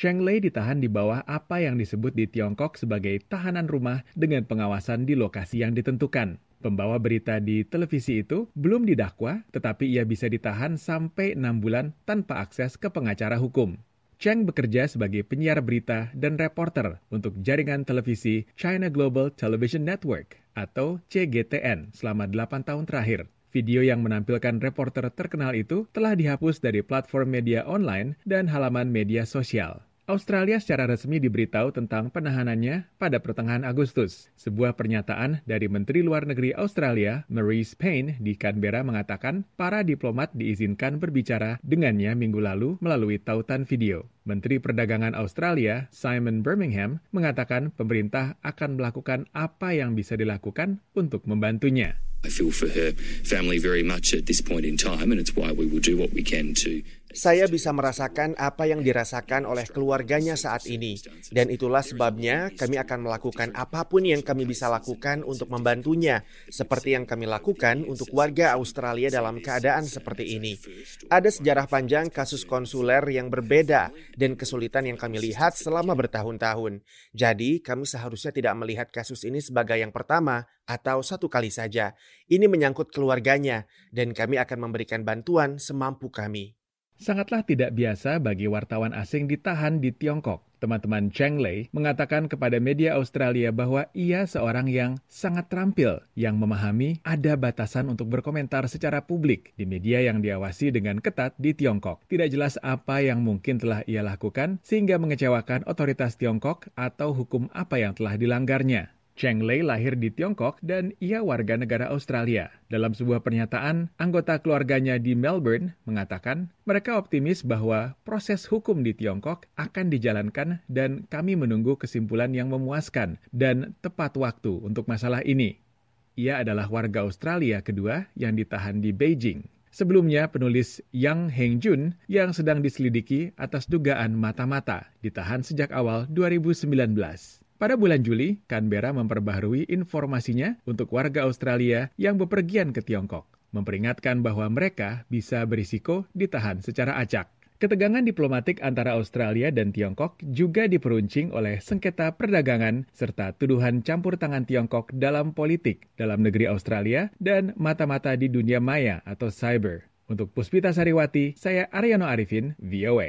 Cheng Lei ditahan di bawah apa yang disebut di Tiongkok sebagai tahanan rumah dengan pengawasan di lokasi yang ditentukan. Pembawa berita di televisi itu belum didakwa, tetapi ia bisa ditahan sampai enam bulan tanpa akses ke pengacara hukum. Cheng bekerja sebagai penyiar berita dan reporter untuk jaringan televisi China Global Television Network atau CGTN selama 8 tahun terakhir. Video yang menampilkan reporter terkenal itu telah dihapus dari platform media online dan halaman media sosial. Australia secara resmi diberitahu tentang penahanannya pada pertengahan Agustus. Sebuah pernyataan dari Menteri Luar Negeri Australia, Maurice Payne, di Canberra mengatakan para diplomat diizinkan berbicara dengannya minggu lalu melalui tautan video. Menteri Perdagangan Australia, Simon Birmingham, mengatakan pemerintah akan melakukan apa yang bisa dilakukan untuk membantunya. I feel for her family very much at this point in time, and it's why we will do what we can to. Saya bisa merasakan apa yang dirasakan oleh keluarganya saat ini, dan itulah sebabnya kami akan melakukan apa pun yang kami bisa lakukan untuk membantunya, seperti yang kami lakukan untuk warga Australia dalam keadaan seperti ini. Ada sejarah panjang kasus konsuler yang berbeda dan kesulitan yang kami lihat selama bertahun-tahun. Jadi, kami seharusnya tidak melihat kasus ini sebagai yang pertama atau satu kali saja. Ini menyangkut keluarganya, dan kami akan memberikan bantuan semampu kami. Sangatlah tidak biasa bagi wartawan asing ditahan di Tiongkok. Teman-teman Cheng Lei mengatakan kepada media Australia bahwa ia seorang yang sangat terampil, yang memahami ada batasan untuk berkomentar secara publik di media yang diawasi dengan ketat di Tiongkok. Tidak jelas apa yang mungkin telah ia lakukan sehingga mengecewakan otoritas Tiongkok atau hukum apa yang telah dilanggarnya. Cheng Lei lahir di Tiongkok dan ia warga negara Australia. Dalam sebuah pernyataan, anggota keluarganya di Melbourne mengatakan mereka optimis bahwa proses hukum di Tiongkok akan dijalankan dan kami menunggu kesimpulan yang memuaskan dan tepat waktu untuk masalah ini. Ia adalah warga Australia kedua yang ditahan di Beijing. Sebelumnya, penulis Yang Hengjun yang sedang diselidiki atas dugaan mata-mata ditahan sejak awal 2019. Pada bulan Juli, Canberra memperbaharui informasinya untuk warga Australia yang bepergian ke Tiongkok, memperingatkan bahwa mereka bisa berisiko ditahan secara acak. Ketegangan diplomatik antara Australia dan Tiongkok juga diperuncing oleh sengketa perdagangan serta tuduhan campur tangan Tiongkok dalam politik dalam negeri Australia dan mata-mata di dunia maya atau cyber. Untuk Puspita Sariwati, saya Ariano Arifin, VOA.